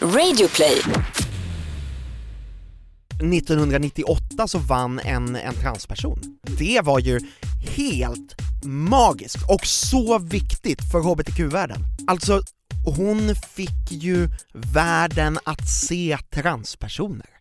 Radioplay. 1998 så vann en, en transperson. Det var ju helt magiskt och så viktigt för HBTQ-världen. Alltså, hon fick ju världen att se transpersoner.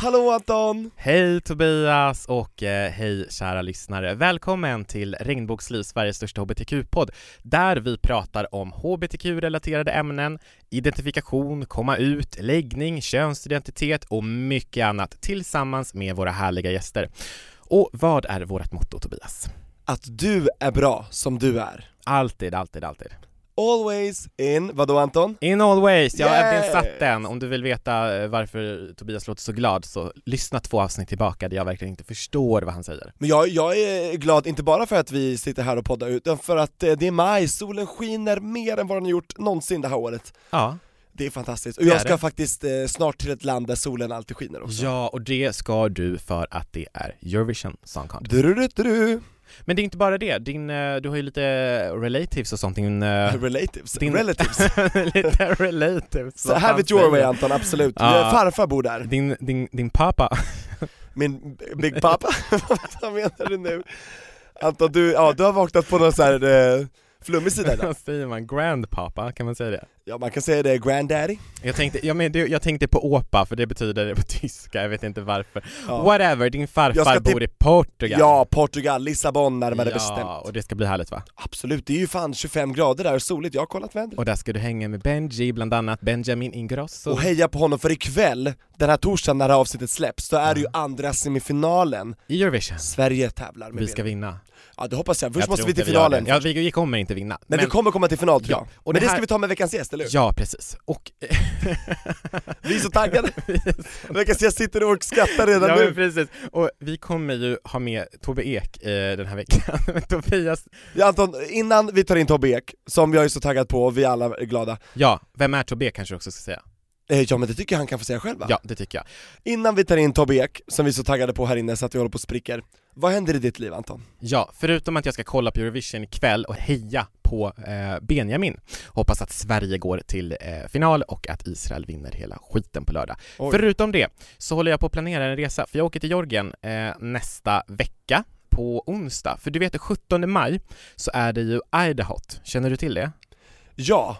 Hallå Anton! Hej Tobias och eh, hej kära lyssnare. Välkommen till Regnbågsliv, Sveriges största hbtq-podd, där vi pratar om hbtq-relaterade ämnen, identifikation, komma ut, läggning, könsidentitet och mycket annat tillsammans med våra härliga gäster. Och vad är vårt motto Tobias? Att du är bra som du är. Alltid, alltid, alltid. Always in, vadå Anton? In always, jag har Yes! äntligen satt den. Om du vill veta eh, varför Tobias låter så glad så lyssna två avsnitt tillbaka där jag verkligen inte förstår vad han säger. Men jag, jag är glad, inte bara för att vi sitter här och poddar utan för att eh, det är maj, solen skiner mer än vad den har gjort någonsin det här året. Ja, Det är fantastiskt, och jag ska faktiskt eh, snart till ett land där solen alltid skiner också. Ja, och det ska du för att det är Eurovision Song Contest. Du-du-du-du-du. Men det är inte bara det, din, eh, du har ju lite relatives och sånt, din... eh, Relatives, din relatives. lite relatives. Så have it your way? Anton, absolut. Ja. Eh, Farfar bor där, Din, din, din pappa. min Big Papa, vad menar du nu? Anton, du, ja, du har vaknat på någon sån här eh, flummig sida idag. Säger man? Grandpapa, kan man säga det? Ja man kan säga det, granddaddy. Jag tänkte, ja, men det, jag tänkte på åpa, för det betyder det på tyska, jag vet inte varför. Ja. Whatever, din farfar bor i Portugal. Ja, Portugal, Lissabon närmare ja, bestämt. och det ska bli härligt va? Absolut, det är ju fan 25 grader där och soligt, jag har kollat vädret. Och där ska du hänga med Benji, bland annat Benjamin Ingrosso. Och heja på honom för ikväll, den här torsdagen när det här avsnittet släpps, då är det ju andra semifinalen. I Eurovision. Sverige tävlar med Vi ska vinna. Ja det hoppas jag, först Jag måste vi till finalen. det. Ja, vi, vi kommer inte vinna. Men, vi kommer komma till final tror Ja, jag. Men det här- ska vi ta med veckans gäst, eller hur? Ja, precis. Och... Vi är så taggade! veckans gäst sitter och skrattar redan ja, men nu. precis. Och vi kommer ju ha med Tobbe Ek eh, den här veckan. Men Tobias, Ja, Anton, innan vi tar in Tobbe Ek, som jag är så taggad på och vi alla är glada, ja, vem är Tobbe kanske du också ska säga? eh, ja men det tycker jag han kan få säga själv va? Ja, det tycker jag. Innan vi tar in Tobbe Ek, som vi är så taggade på här inne så att vi håller på och spricker, vad händer i ditt liv Anton? Ja, förutom att jag ska kolla på Eurovision ikväll och heja på eh, Benjamin. Hoppas att Sverige går till eh, final och att Israel vinner hela skiten på lördag. Oj. Förutom det så håller jag på att planera en resa, för jag åker till Georgien eh, nästa vecka på onsdag. För du vet, den 17 maj så är det ju Idaho. Känner du till det? Ja,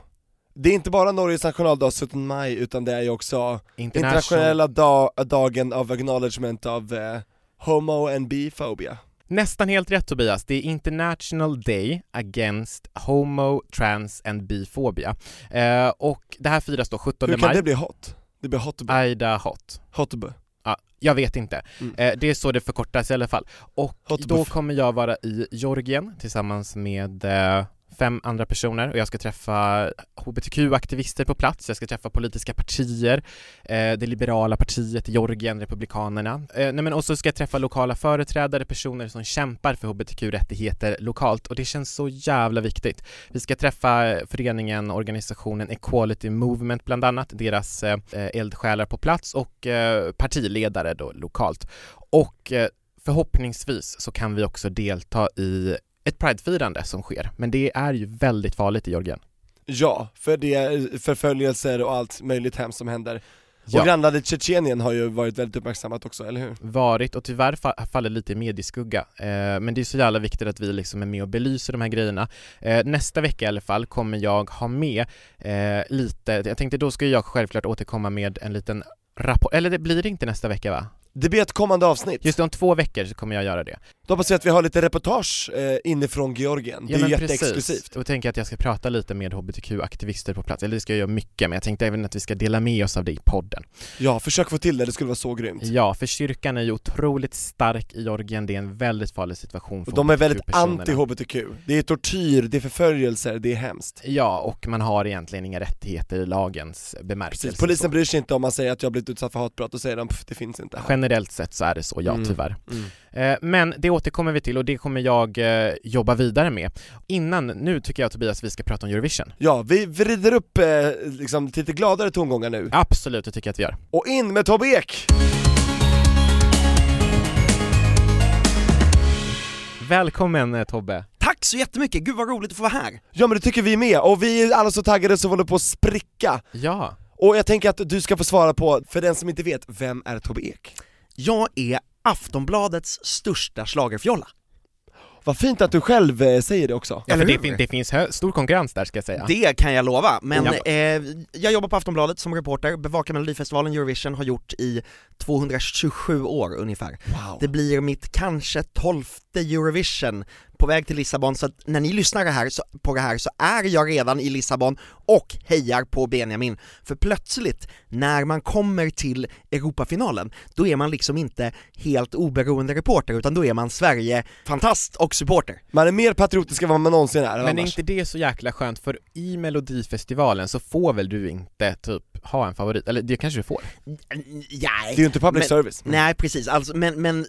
det är inte bara Norges nationaldag 17 maj utan det är ju också internationella da dagen of acknowledgement av eh, homo and biphobia. Nästan helt rätt Tobias, det är International Day Against Homo, Trans and Biphobia. Eh, och det här firas då 17 Hur kan maj. det bli hot? Det blir hotbe. Idaho. Hotbe. Ja, jag vet inte. Mm. Eh, det är så det förkortas i alla fall. Och Hot då kommer jag vara i Georgien tillsammans med eh, fem andra personer och jag ska träffa hbtq-aktivister på plats, jag ska träffa politiska partier, eh, det liberala partiet Georgien, Republikanerna. Eh, nej men och så ska jag träffa lokala företrädare, personer som kämpar för hbtq-rättigheter lokalt och det känns så jävla viktigt. Vi ska träffa föreningen, organisationen Equality Movement bland annat, deras eh, eh eldsjälar på plats och eh, partiledare då lokalt. Och eh, förhoppningsvis så kan vi också delta i ett pridefirande som sker, men det är ju väldigt farligt i Georgien. Ja, för det är förföljelser och allt möjligt hemskt som händer. Ja. Och grannlandet Tjetjenien har ju varit väldigt uppmärksammat också, eller hur? varit och tyvärr fa- faller lite i medieskugga. Eh, men det är så jävla viktigt att vi liksom är med och belyser de här grejerna. Eh, nästa vecka i alla fall kommer jag ha med eh, lite, jag tänkte då ska jag självklart återkomma med en liten rapport, eller det blir inte nästa vecka va? Det blir ett kommande avsnitt. Just det, om två veckor så kommer jag göra det. Då hoppas jag att vi har lite reportage eh, inifrån Georgien, det är jätteexklusivt. Och tänker att jag ska prata lite med hbtq-aktivister på plats, eller det ska jag göra mycket, men jag tänkte även att vi ska dela med oss av det i podden. Ja, försök få till det, det skulle vara så grymt. Ja, för kyrkan är ju otroligt stark i Georgien, det är en väldigt farlig situation för Och de är väldigt anti-HBTQ, det är tortyr, det är förföljelser, det är hemskt. Ja, och man har egentligen inga rättigheter i lagens bemärkelse. Precis. Polisen så. bryr sig inte om man säger att jag blivit utsatt för hatbrott, och säger de det finns inte. Generellt sett så är det så, ja Mm. tyvärr. Mm. Eh, men det återkommer vi till och det kommer jag eh, jobba vidare med. Innan, nu tycker jag Tobias vi ska prata om Eurovision. Ja, vi vrider upp eh, liksom, till lite gladare tongångar nu. Absolut, det tycker jag att vi gör. Och in med Tobbe Ek! Välkommen eh, Tobbe! Tack så jättemycket, gud vad roligt att få vara här! Ja men det tycker vi med, och vi är alla så taggade så vi håller på att spricka. Ja. Och jag tänker att du ska få svara på, för den som inte vet, vem är Tobbe Ek? Jag är Aftonbladets största schlagerfjolla. Vad fint att du själv eh, säger det också. ja Eller för det, fin- det finns hö- stor konkurrens där ska jag säga. Det kan jag lova, men Ja. eh, jag jobbar på Aftonbladet som reporter, bevakar Melodifestivalen, Eurovision, har gjort i 227 år ungefär. Wow. Det blir mitt kanske tolfte Eurovision på väg till Lissabon, så att när ni lyssnar här, så, på det här så är jag redan i Lissabon och hejar på Benjamin. För plötsligt, när man kommer till Europafinalen, då är man liksom inte helt oberoende reporter, utan då är man Sverige-fantast och supporter. Man är mer patriotisk än vad man någonsin är Men är inte det så jäkla skönt, för i Melodifestivalen så får väl du inte typ ha en favorit, eller det kanske du får? Nej. Det är ju inte public Men- service. Nej precis, alltså, men, men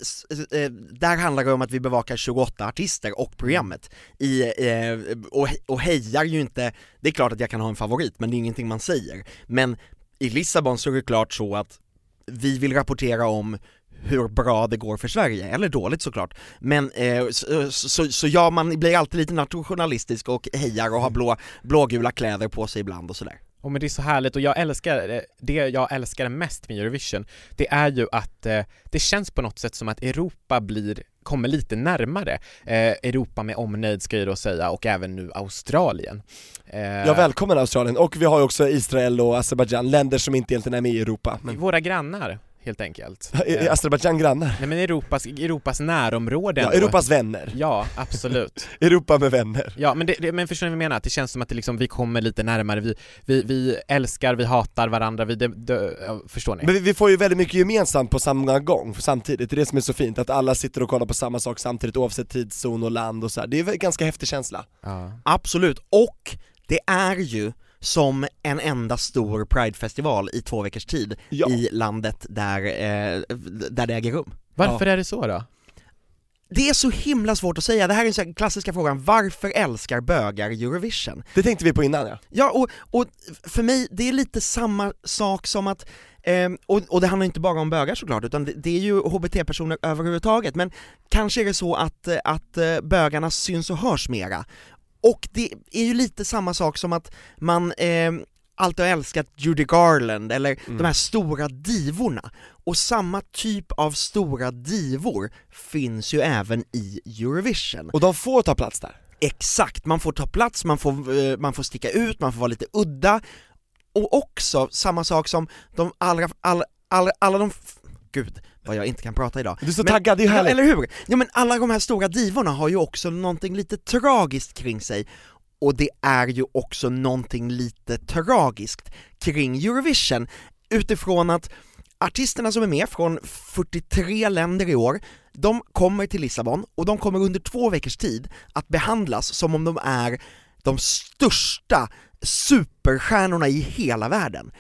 eh, där handlar det om att vi bevakar 28 artister och programmet i, eh, och, och hejar ju inte, det är klart att jag kan ha en favorit men det är ingenting man säger. Men i Lissabon så är det klart så att vi vill rapportera om hur bra det går för Sverige, eller dåligt såklart. Men eh, så, så, så ja, man blir alltid lite nationalistisk och hejar och har blå, blågula kläder på sig ibland och sådär. Och men det är så härligt och jag älskar, eh, det jag älskar mest med Eurovision, det är ju att eh, det känns på något sätt som att Europa blir, kommer lite närmare. Eh, Europa med omnejd ska jag då säga och även nu Australien. Eh, Ja, välkommen Australien, och vi har ju också Israel och Azerbajdzjan, länder som inte egentligen är med i Europa. Men... Våra grannar, helt enkelt. Är Eh, Azerbajdzjan grannar? nej men Europas, Europas närområden. Ja, då. Europas vänner. Ja, absolut. Europa med vänner. Ja, men, det, det, men förstår ni vad jag menar? Att det känns som att det liksom, vi kommer lite närmare, vi, vi, vi älskar, vi hatar varandra, vi, det, det, ja, förstår ni? Men vi, vi får ju väldigt mycket gemensamt på samma gång, samtidigt, det är det som är så fint, att alla sitter och kollar på samma sak samtidigt oavsett tidszon och land och så här. det är en ganska häftig känsla. Ja. Absolut, och det är ju som en enda stor Pride-festival i två veckors tid Ja. i landet där, eh, där det äger rum. Varför är det så då? Det är så himla svårt att säga, det här är den klassiska frågan, varför älskar bögar Eurovision? Det tänkte vi på innan ja. Ja, och, och för mig, det är lite samma sak som att ehm, och, och det handlar inte bara om bögar såklart, utan det, det är ju HBT-personer överhuvudtaget, men kanske är det så att, eh, att eh, bögarna syns och hörs mera. Och det är ju lite samma sak som att man ehm, alltid har älskat Judy Garland, eller de här stora divorna. Och samma typ av stora divor finns ju även i Eurovision. Och de får ta plats där. Exakt, man får ta plats, man får, eh, man får sticka ut, man får vara lite udda, och också samma sak som de allra, all, all, alla de, gud vad jag inte kan prata idag. Du är så Men- taggad, det är ju härligt. eller hur? Ja men alla de här stora divorna har ju också någonting lite tragiskt kring sig, och det är ju också någonting lite tragiskt kring Eurovision, utifrån att artisterna som är med från 43 länder i år, de kommer till Lissabon och de kommer under två veckors tid att behandlas som om de är de största superstjärnorna i hela världen.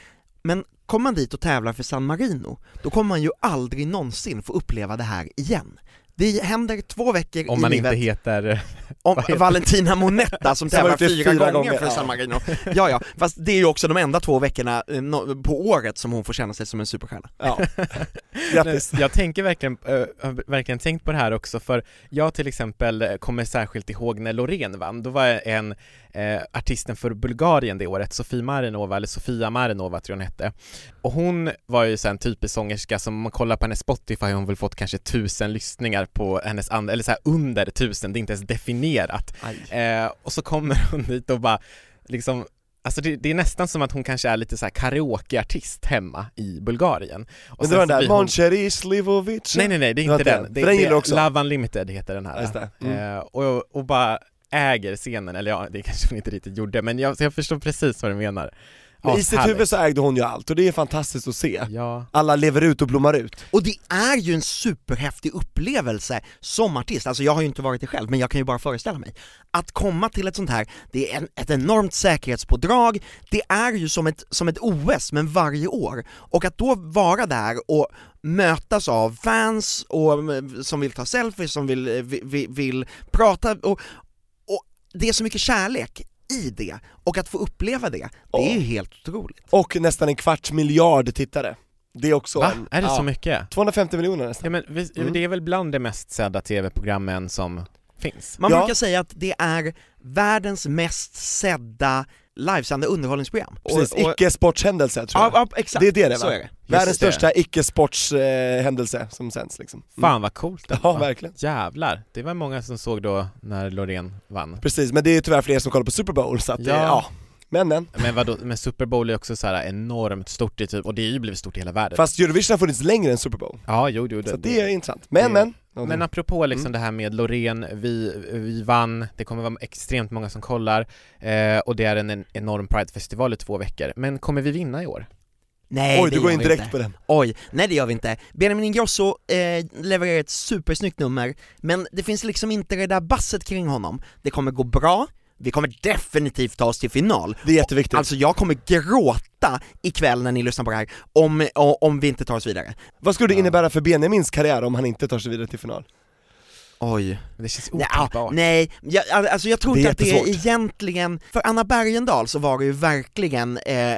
Men kommer man dit och tävlar för San Marino, då kommer man ju aldrig någonsin få uppleva det här igen. Det händer två veckor Om i man livet inte heter... om Vad heter- Valentina Monetta som tävlar fyra, fyra gånger, gånger, för ja. San Marino. Ja, ja, fast det är ju också de enda två veckorna eh, på året som hon får känna sig som en superstjärna. Ja. Grattis. Jag tänker verkligen, äh, har verkligen tänkt på det här också för jag till exempel eh, kommer särskilt ihåg när Loreen vann, då var en eh, artisten för Bulgarien det året, Sofie Marinova, eller Sofia Marinova tror jag hon hette. Och hon var ju en typisk sångerska som om man kollar på hennes Spotify har hon väl fått kanske tusen lyssningar på hennes andra, eller så här under tusen, det är inte ens definierat. Eh, och så kommer hon dit och bara liksom Alltså det, det är nästan som att hon kanske är lite så här karaokeartist hemma i Bulgarien. Och Men det var den där, hon- Mon Chéri Slivovic Nej nej nej, det är Det inte den. den. För den också. Love Unlimited heter den här. Det. Mm. Eh, och, och bara äger scenen, eller ja, det kanske hon inte riktigt gjorde, men jag, jag förstår precis vad du menar. Men I sitt huvud så ägde hon ju allt, och det är fantastiskt att se. Ja, Alla lever ut och blommar ut. Och det är ju en superhäftig upplevelse som artist, alltså jag har ju inte varit det själv, men jag kan ju bara föreställa mig. Att komma till ett sånt här, det är en, ett enormt säkerhetspådrag, det är ju som ett, som ett OS, men varje år. Och att då vara där och mötas av fans och, mm, som vill ta selfies, som vill, eh, vi- vi- vill prata, och det är så mycket kärlek i det, och att få uppleva det, det är ju helt otroligt. Och nästan en kvarts miljard tittare. Det är också va? en, Är det ja, så mycket? 250 miljoner nästan. Ja men vi, Mm. det är väl bland de mest sedda tv-programmen som finns. Man Ja. brukar säga att det är världens mest sedda livesända underhållningsprogram. Precis, Och- och- icke-sportshändelse tror jag. Ja, ja, exakt. Det är det det, va? Så är det. Världens Just det. största icke-sportshändelse som sänds liksom. Mm. Fan vad coolt det Ja, var. verkligen. Jävlar, det var många som såg då när Loreen vann. Precis, men det är tyvärr fler som kollar på Super Bowl så att, Ja. ja. ja. Men men. Men vadå, men Super Bowl är också så här enormt stort i typ, och det är ju blivit stort i hela världen. Fast Eurovision har funnits längre än Super Bowl. Ja, jo, jo, Så att det är intressant. Men det- men. Men apropå liksom Mm. det här med Loreen, vi, vi vann, det kommer vara extremt många som kollar eh, och det är en, en enorm Pride-festival i två veckor. Men kommer vi vinna i år? Nej, Oj, det du går in direkt inte. på den. Oj, nej det gör vi inte. Benjamin Ingrosso eh, levererar ett supersnyggt nummer, men det finns liksom inte det där basset kring honom. Det kommer gå bra, vi kommer definitivt ta oss till final. Det är jätteviktigt. Alltså jag kommer gråta ikväll när ni lyssnar på det här, om, om vi inte tar oss vidare. Vad skulle det innebära för Benjamins karriär om han inte tar sig vidare till final? Oj. Det känns Nej, otänkbart. nej, jag, alltså jag tror inte att det är egentligen, för Anna Bergendahl så var det ju verkligen eh,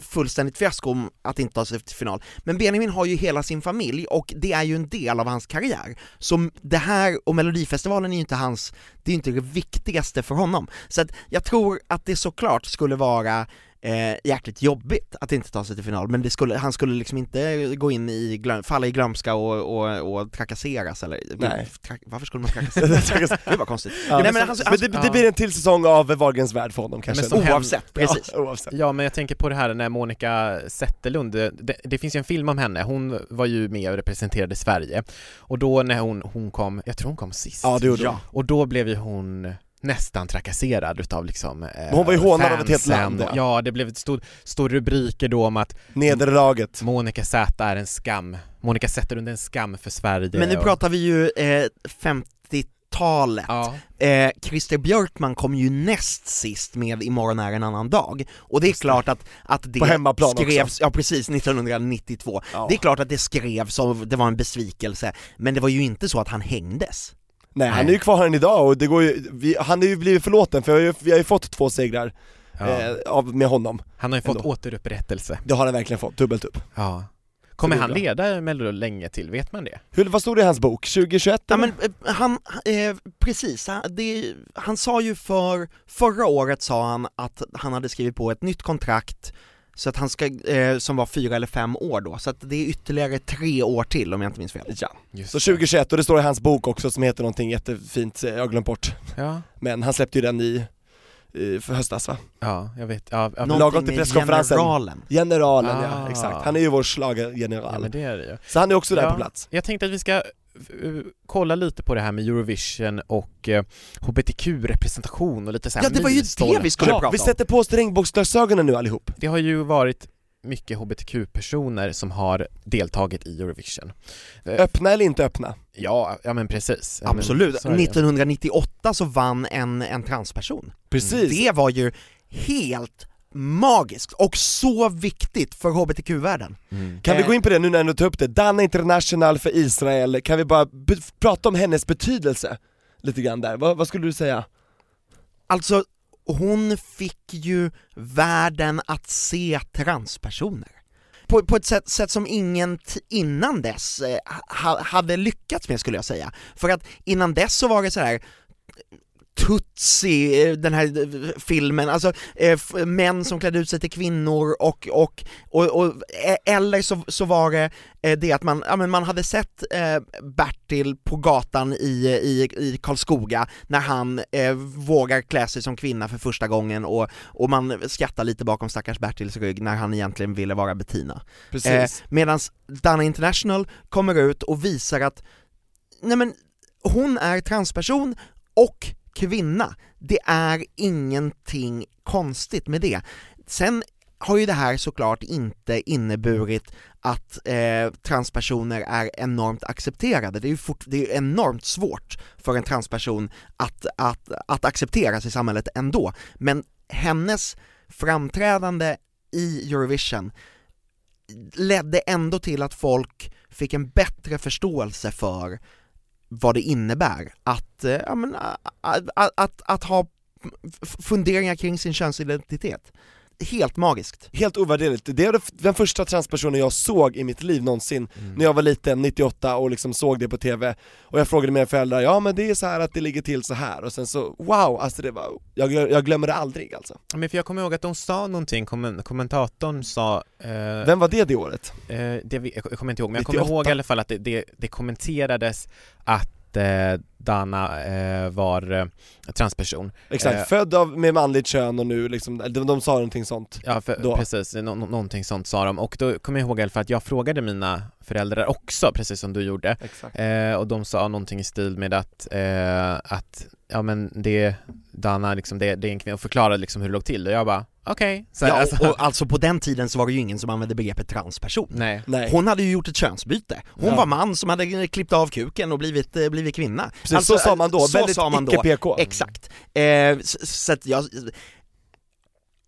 fullständigt fiasko om att inte ta sig till final. Men Benjamin har ju hela sin familj och det är ju en del av hans karriär. Så det här, och Melodifestivalen är ju inte hans, det är ju inte det viktigaste för honom. Så att jag tror att det såklart skulle vara eh, jäkligt jobbigt att inte ta sig till final, men det skulle, han skulle liksom inte gå in i, glöm, falla i glömska och, och, och trakasseras eller, Nej. Tra, varför skulle man trakasseras? det var konstigt. Ja, Nej, men men han- men det, det blir en till säsong av Wahlgrens värld för honom kanske. Men Oavsett, precis. Ja, oavsett. Ja men jag tänker på det här när Monica Zetterlund, det, det, finns ju en film om henne, hon var ju med och representerade Sverige och då när hon, hon kom, jag tror hon kom sist Ja, det gjorde Ja. och då blev ju hon nästan trakasserad utav liksom eh, hon var ju hånad av ett helt land, ja. Ja, det blev ett stort, stor rubriker då om att Nederlaget. Monica Z är en skam, Monica Zetterlund är en skam för Sverige Men nu och- pratar vi ju eh, 50-talet. Ja, Eh, Christer Björkman kom ju näst sist med Imorgon är en annan dag, och det är Just klart att, att det skrevs, också. ja precis, 1992. Ja. Det är klart att det skrevs och det var en besvikelse, men det var ju inte så att han hängdes. Nej, han är ju kvar än idag och det går ju, vi, han är ju blivit förlåten för vi har ju, vi har ju fått två segrar ja. eh, av, med honom. Han har ju fått ändå. återupprättelse. Det har han verkligen fått, dubbelt upp. Ja. Kommer han bra. leda Mello länge till, vet man det? Hur, vad stod det i hans bok? 2021 Ja men eh, han, eh, precis, han, det, han sa ju för, förra året sa han att han hade skrivit på ett nytt kontrakt så att han ska, eh, som var fyra eller fem år då, så att det är ytterligare tre år till om jag inte minns fel. Ja, Just så det. 2021 och det står i hans bok också som heter någonting jättefint, eh, jag har glömt bort. Ja, Men han släppte ju den i, för höstas va? ja, jag vet. Ja, ja, Lagom till presskonferensen. generalen. Generalen ja, Ah. exakt. Han är ju vår ja schlagergeneral. men det är det ju. Så han är också där Ja. på plats. Jag tänkte att vi ska kolla lite på det här med Eurovision och uh, HBTQ-representation och lite så här Ja det var ju det vi skulle Ja, prata vi om. sätter på oss regnbågsglasögonen nu allihop. Det har ju varit mycket HBTQ-personer som har deltagit i Eurovision. Eh, Öppna eller inte öppna? Ja, ja men precis. Ja, men Absolut, det. 1998 så vann en, en transperson. Precis. Det var ju helt magiskt och så viktigt för HBTQ-världen. Mm. Kan vi Eh. gå in på det nu när du tar upp det? Dana International för Israel, kan vi bara be- prata om hennes betydelse? Lite grann där, vad, vad skulle du säga? Alltså, hon fick ju världen att se transpersoner. På, på ett sätt, sätt som ingen t- innan dess eh, ha, hade lyckats med skulle jag säga. För att innan dess så var det så här Tutsi, eh, den här eh, filmen, alltså eh, män som klädde ut sig till kvinnor och, och, och, och eh, eller så, så var det eh, det att man, ja, men man hade sett eh, Bertil på gatan i, i, i Karlskoga när han vågar klä sig som kvinna för första gången och, och man skrattar lite bakom stackars Bertils rygg när han egentligen ville vara Bettina. Precis. Medan Dana International kommer ut och visar att nej men, hon är transperson och kvinna. Det är ingenting konstigt med det. Sen har ju det här såklart inte inneburit att eh, transpersoner är enormt accepterade. Det är ju fort, det är enormt svårt för en transperson att, att, att accepteras i samhället ändå. Men hennes framträdande i Eurovision ledde ändå till att folk fick en bättre förståelse för vad det innebär att, eh, ja, men, att, att, att, att ha funderingar kring sin könsidentitet helt magiskt. Helt ovärderligt. Det är den första transpersonen jag såg i mitt liv någonsin, Mm. när jag var liten, 98 och liksom såg det på TV Och jag frågade mina föräldrar, ja men det är så här att det ligger till så här och sen så, wow, alltså det var, jag, jag glömmer det aldrig alltså Men för jag kommer ihåg att de sa någonting, kommen- kommentatorn sa eh, Vem var det det året? Eh, det, jag kommer inte ihåg, men jag kommer 98. ihåg i alla fall att det, det, det kommenterades att eh, Dana eh, var eh, transperson. Exakt, Eh. född av, med manligt kön och nu liksom, de, de sa någonting sånt Ja, för, Då. precis, nå- någonting sånt sa de. Och då kommer jag ihåg i alla fall att jag frågade mina föräldrar också, precis som du gjorde. Eh, och de sa någonting i stil med att, eh, att ja men det, Dana liksom, det, det är en kvinna, och förklarade liksom hur det låg till och jag bara okej. Här, Ja, alltså, och, alltså på den tiden så var det ju ingen som använde begreppet transperson. nej. Nej, Hon hade ju gjort ett könsbyte. Hon Ja. var man som hade klippt av kuken och blivit, eh, blivit kvinna. precis Alltså, så sa man då, så väldigt sa man då. icke-PK Exakt. Eh, så, så att jag,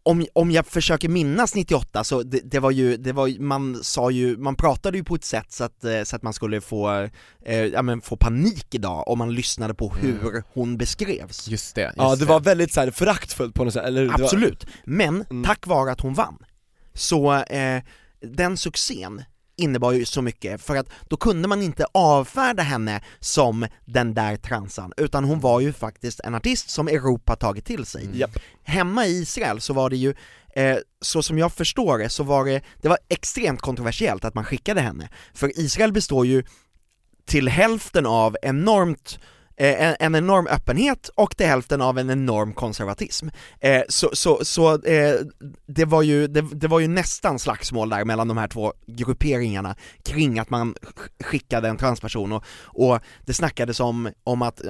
om, om jag försöker minnas 98 så det, det var ju, det var, man sa ju, man pratade ju på ett sätt så att, eh, så att man skulle få, eh, ja men få panik idag om man lyssnade på hur hon beskrevs. Just det. Just Ja det var väldigt så här föraktfullt på något sätt, eller? Det var- Absolut, men Mm. tack vare att hon vann, så eh, den succén innebar ju så mycket, för att då kunde man inte avfärda henne som den där transan, utan hon var ju faktiskt en artist som Europa tagit till sig. Mm. Hemma i Israel så var det ju, eh, så som jag förstår det, så var det, det var extremt kontroversiellt att man skickade henne, för Israel består ju till hälften av enormt en, en enorm öppenhet och till hälften av en enorm konservatism. Eh, så så, så eh, det, var ju, det, det var ju nästan slagsmål där mellan de här två grupperingarna kring att man sk- skickade en transperson och, och det snackades om, om att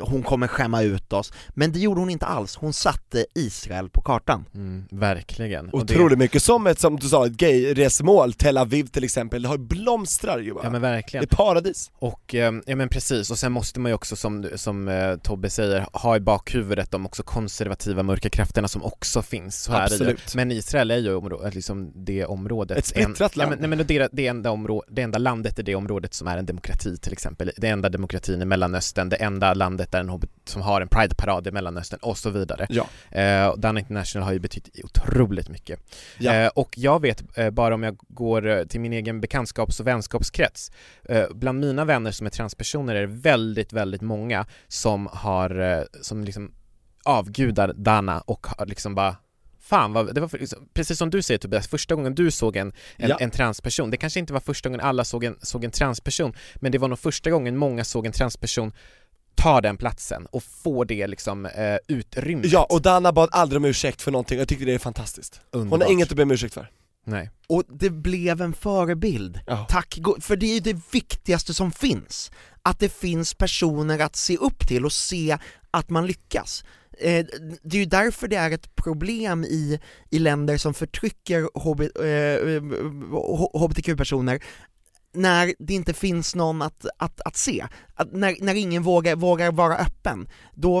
hon kommer skämma ut oss, men det gjorde hon inte alls, hon satte Israel på kartan. Mm, verkligen. Och det- Otroligt mycket, som ett, som du sa, ett gay-resmål, Tel Aviv till exempel, det har blomstrar ju bara Ja men Det verkligen. är paradis Och, eh, ja men precis, och sen måste man ju också som, som eh, Tobbe säger, ha i bakhuvudet de också konservativa mörka krafterna som också finns så här Absolut. i. Men Israel är ju områ- liksom det området Ett splittrat en, land. Ja, men, nej, men det, det, enda områ- det enda landet i det området som är en demokrati till exempel, det enda demokratin i Mellanöstern, det enda landet där en som har en prideparad i Mellanöstern och så vidare. Ja, Eh, Dana International har ju betytt otroligt mycket. Ja. Eh, och jag vet, eh, bara om jag går eh, till min egen bekantskaps och vänskapskrets, eh, bland mina vänner som är transpersoner är det väldigt, väldigt många som har, eh, som liksom avgudar Dana och har liksom bara Fan vad, det var för, liksom, precis som du säger Tobias, första gången du såg en, en, Ja. en transperson, det kanske inte var första gången alla såg en, såg en transperson, men det var nog första gången många såg en transperson ta den platsen och få det liksom eh, utrymmet. ja och Dana bad aldrig om ursäkt för någonting, jag tycker det är fantastiskt Hon Underbart. har inget att be om ursäkt för Nej. Och det blev en förebild. Ja. Tack, för det är ju det viktigaste som finns. Att det finns personer att se upp till och se att man lyckas. Eh, Det är ju därför det är ett problem i, i länder som förtrycker HB, eh, HBTQ-personer när det inte finns någon att, att, att se, att när, när ingen vågar, vågar vara öppen, då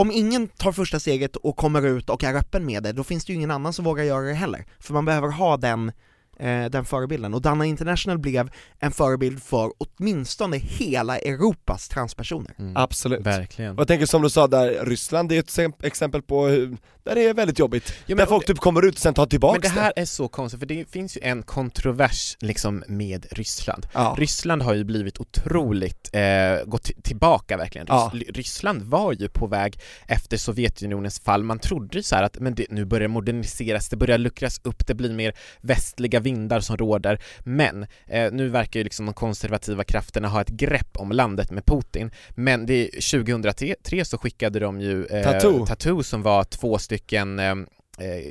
om ingen tar första steget och kommer ut och är öppen med det, då finns det ju ingen annan som vågar göra det heller. För man behöver ha den, eh, den förebilden. Och Dana International blev en förebild för åtminstone hela Europas transpersoner. Mm. Absolut Verkligen. Och jag tänker som du sa där, Ryssland är ett exempel på hur, där det är väldigt jobbigt Ja, Där folk typ kommer ut och sen tar tillbaks men det här är så konstigt, för det finns ju en kontrovers liksom med Ryssland. Ja. Ryssland har ju blivit otroligt, eh, gått tillbaka verkligen. Ja. Ryssland var ju på väg efter Sovjetunionens fall, man trodde ju så att men det, nu börjar det moderniseras, det börjar luckras upp, det blir mer västliga vindar som råder, men eh, nu verkar ju liksom de konservativa krafterna ha ett grepp om landet med Putin, men det, 2003 så skickade de ju eh, Tattoo. Tattoo som var två stycken eh, eh,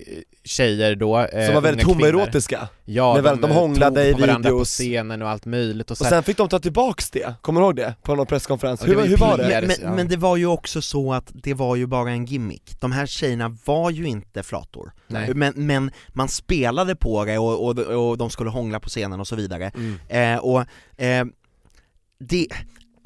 tjejer då, eh, Som var väldigt homoerotiska Ja, Men väl, de eh, hånglade tog i på varandra på videos. scenen och allt möjligt och Och så här, sen fick de ta tillbaks det, kommer du ihåg det? På någon presskonferens, hur, hur var det? Men, men, men det var ju också så att det var ju bara en gimmick. De här tjejerna var ju inte flator. Nej. Men, men man spelade på det och, och, och de skulle hångla på scenen och så vidare. Mm. Eh, och eh, det,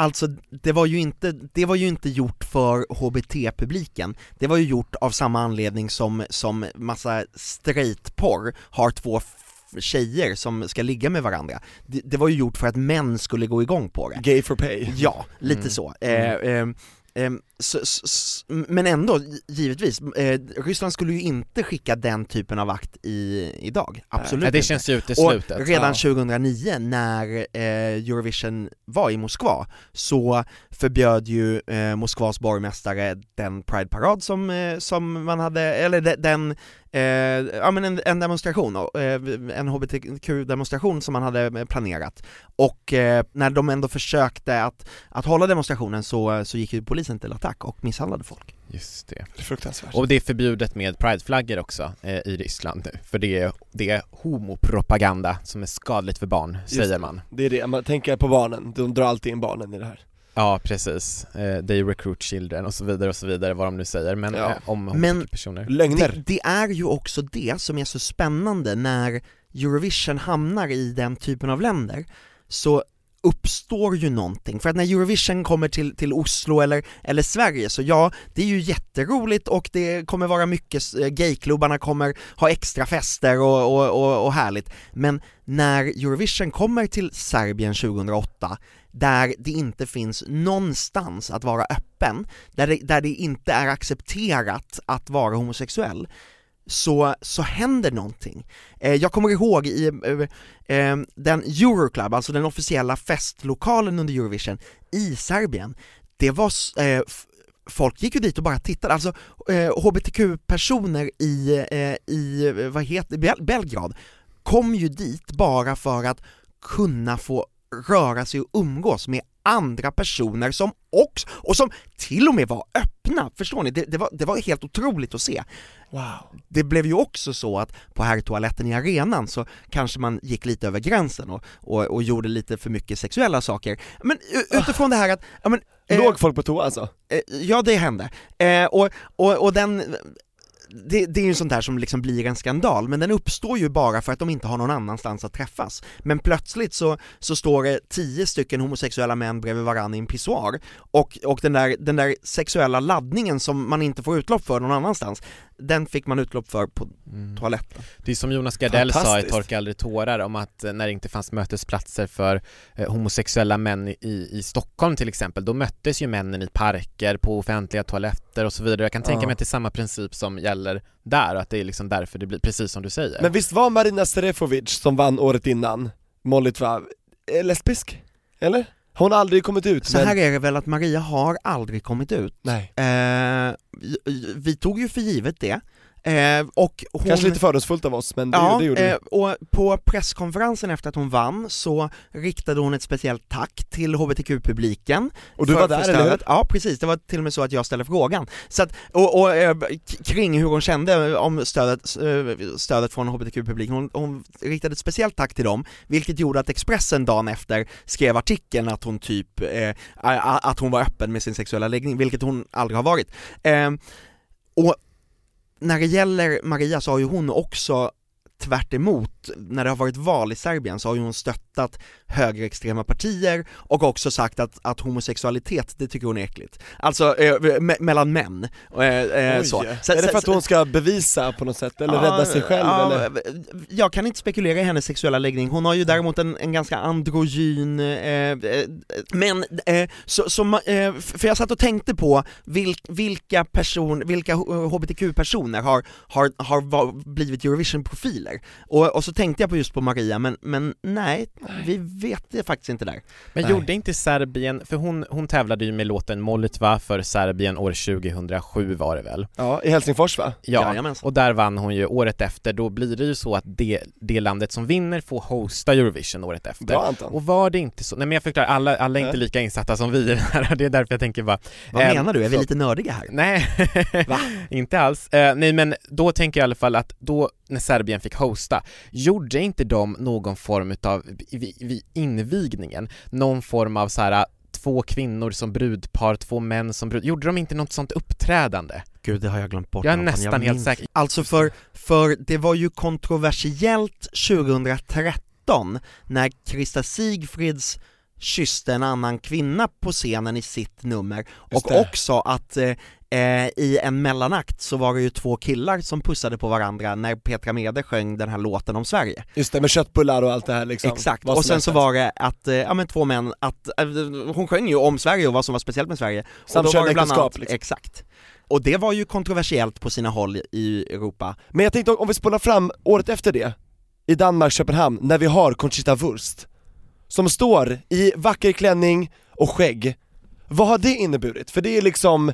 alltså det var ju inte, det var ju inte gjort för HBT-publiken, det var ju gjort av samma anledning som, som massa straight-porr har två tjejer som ska ligga med varandra. Det, det var ju gjort för att män skulle gå igång på det. Gay for pay Ja, lite Mm. så. Eh, eh, s- men ändå, gi- givetvis, eh, Ryssland skulle ju inte skicka den typen av akt i, idag, absolut Nej, det inte. känns ju Och uteslutet. redan Ja. 2009 när eh, Eurovision var i Moskva så förbjöd ju eh, Moskvas borgmästare den Pride-parad som, som man hade, eller de, den, eh, ja men en, en demonstration, eh, en HBTQ-demonstration som man hade planerat. Och eh, när de ändå försökte att, att hålla demonstrationen så, så gick ju polisen till attack och misshandlade folk. Just det. Det är fruktansvärt. Och det är förbjudet med prideflaggor också eh, i Ryssland nu, för det är, det är homopropaganda som är skadligt för barn, säger det. man. Det är det, man tänker på barnen, de drar alltid in barnen i det här. Ja, precis. Eh, they recruit children och så vidare och så vidare, vad de nu säger, men Ja. eh, om Men- personer. Lögner. Det, det är ju också det som är så spännande när Eurovision hamnar i den typen av länder, så uppstår ju någonting, för att när Eurovision kommer till, till Oslo eller, eller Sverige så ja, det är ju jätteroligt och det kommer vara mycket, eh, gayklubbarna kommer ha extra fester och, och, och, och härligt, men när Eurovision kommer till Serbien 2008, där det inte finns någonstans att vara öppen, där det, där det inte är accepterat att vara homosexuell, så, så händer någonting. Eh, jag kommer ihåg i eh, eh, den Euroclub, alltså den officiella festlokalen under Eurovision i Serbien, det var, eh, folk gick ju dit och bara tittade, alltså eh, HBTQ-personer i, eh, i, vad heter Bel- Belgrad, kom ju dit bara för att kunna få röra sig och umgås med andra personer som också, och som till och med var öppna, förstår ni? Det, det, var, det var helt otroligt att se. Wow. Det blev ju också så att på herrtoaletten i arenan så kanske man gick lite över gränsen och, och, och gjorde lite för mycket sexuella saker. Men u- utifrån det här att, ja men, eh, Låg folk på toa alltså? Eh, Ja, det hände. Eh, och, och, och den, det, det är ju sånt där som liksom blir en skandal, men den uppstår ju bara för att de inte har någon annanstans att träffas. Men plötsligt så, så står det tio stycken homosexuella män bredvid varandra i en pissoar, och, och den, där, den där sexuella laddningen som man inte får utlopp för någon annanstans, den fick man utlopp för på Mm. toaletten. Det är som Jonas Gardell sa i. Torka aldrig tårar om att eh, när det inte fanns mötesplatser för eh, homosexuella män i, i Stockholm till exempel, då möttes ju männen i parker, på offentliga toaletter och så vidare. Jag kan tänka Ja. mig att det är samma princip som gäller där, och att det är liksom därför det blir precis som du säger. Men visst var Marina Serefovic som vann året innan, Molitva, eh, lesbisk? Eller? Har hon aldrig kommit ut? Så men... här är det väl att Maria har aldrig kommit ut. Nej. Eh, vi- vi tog ju för givet det, eh, och hon... Kanske lite fördomsfullt av oss, men det, Ja, det gjorde eh, och på presskonferensen efter att hon vann så riktade hon ett speciellt tack till HBTQ-publiken Och du var där, eller hur? Ja precis, det var till och med så att jag ställde frågan. Så att, och, och eh, kring hur hon kände om stödet, eh, stödet från HBTQ-publiken, hon, hon riktade ett speciellt tack till dem, vilket gjorde att Expressen dagen efter skrev artikeln att hon typ, eh, att hon var öppen med sin sexuella läggning, vilket hon aldrig har varit. Och när det gäller Maria så har ju hon också tvärt emot, när det har varit val i Serbien så har ju hon stöttat högerextrema partier och också sagt att, att homosexualitet, det tycker hon är äckligt. Alltså eh, me- mellan män, eh, eh, Oj. så. är det för att hon ska bevisa på något sätt, eller Ja, rädda sig själv ja, eller? Jag kan inte spekulera i hennes sexuella läggning, hon har ju däremot en, en ganska androgyn, eh, eh, men, eh, så, så, för jag satt och tänkte på vil, vilka person, vilka HBTQ-personer har, har, har blivit Eurovision-profiler, och, och så tänkte jag på just på Maria, men, men nej, vi vet det faktiskt inte där. Men Nej. gjorde inte Serbien, för hon, hon tävlade ju med låten Molitva för Serbien år 2007 var det väl? Ja, i Helsingfors va? Ja, Jajamensan. och där vann hon ju året efter, då blir det ju så att det, det landet som vinner får hosta Eurovision året efter. Bra Anton. Och var det inte så, nej men jag förklarar, alla, alla är inte Nej. lika insatta som vi i det här, det är därför jag tänker bara Vad Ehm, menar du, är vi lite nördiga här? Nej, Va? inte alls. Eh, nej men då tänker jag i alla fall att då när Serbien fick hosta, gjorde inte de någon form utav, vid, invigningen, någon form av så här två kvinnor som brudpar, två män som brud, gjorde de inte något sånt uppträdande? Gud, det har jag glömt bort. Jag är nästan helt minns- säker. Alltså för, för det var ju kontroversiellt 2013 när Krista Sigfrids kysste en annan kvinna på scenen i sitt nummer och också att eh, eh, i en mellanakt så var det ju två killar som pussade på varandra när Petra Mede sjöng den här låten om Sverige. Just det, med köttbullar och allt det här liksom. Exakt, och sen så var det att, eh, ja men två män, att, eh, hon sjöng ju om Sverige och vad som var speciellt med Sverige. Och då var det Samkönade bland äktenskap annat- liksom. Exakt. Och det var ju kontroversiellt på sina håll i Europa. Men jag tänkte om vi spolar fram året efter det, i Danmark, Köpenhamn, när vi har Conchita Wurst, som står i vacker klänning och skägg. Vad har det inneburit? För det är liksom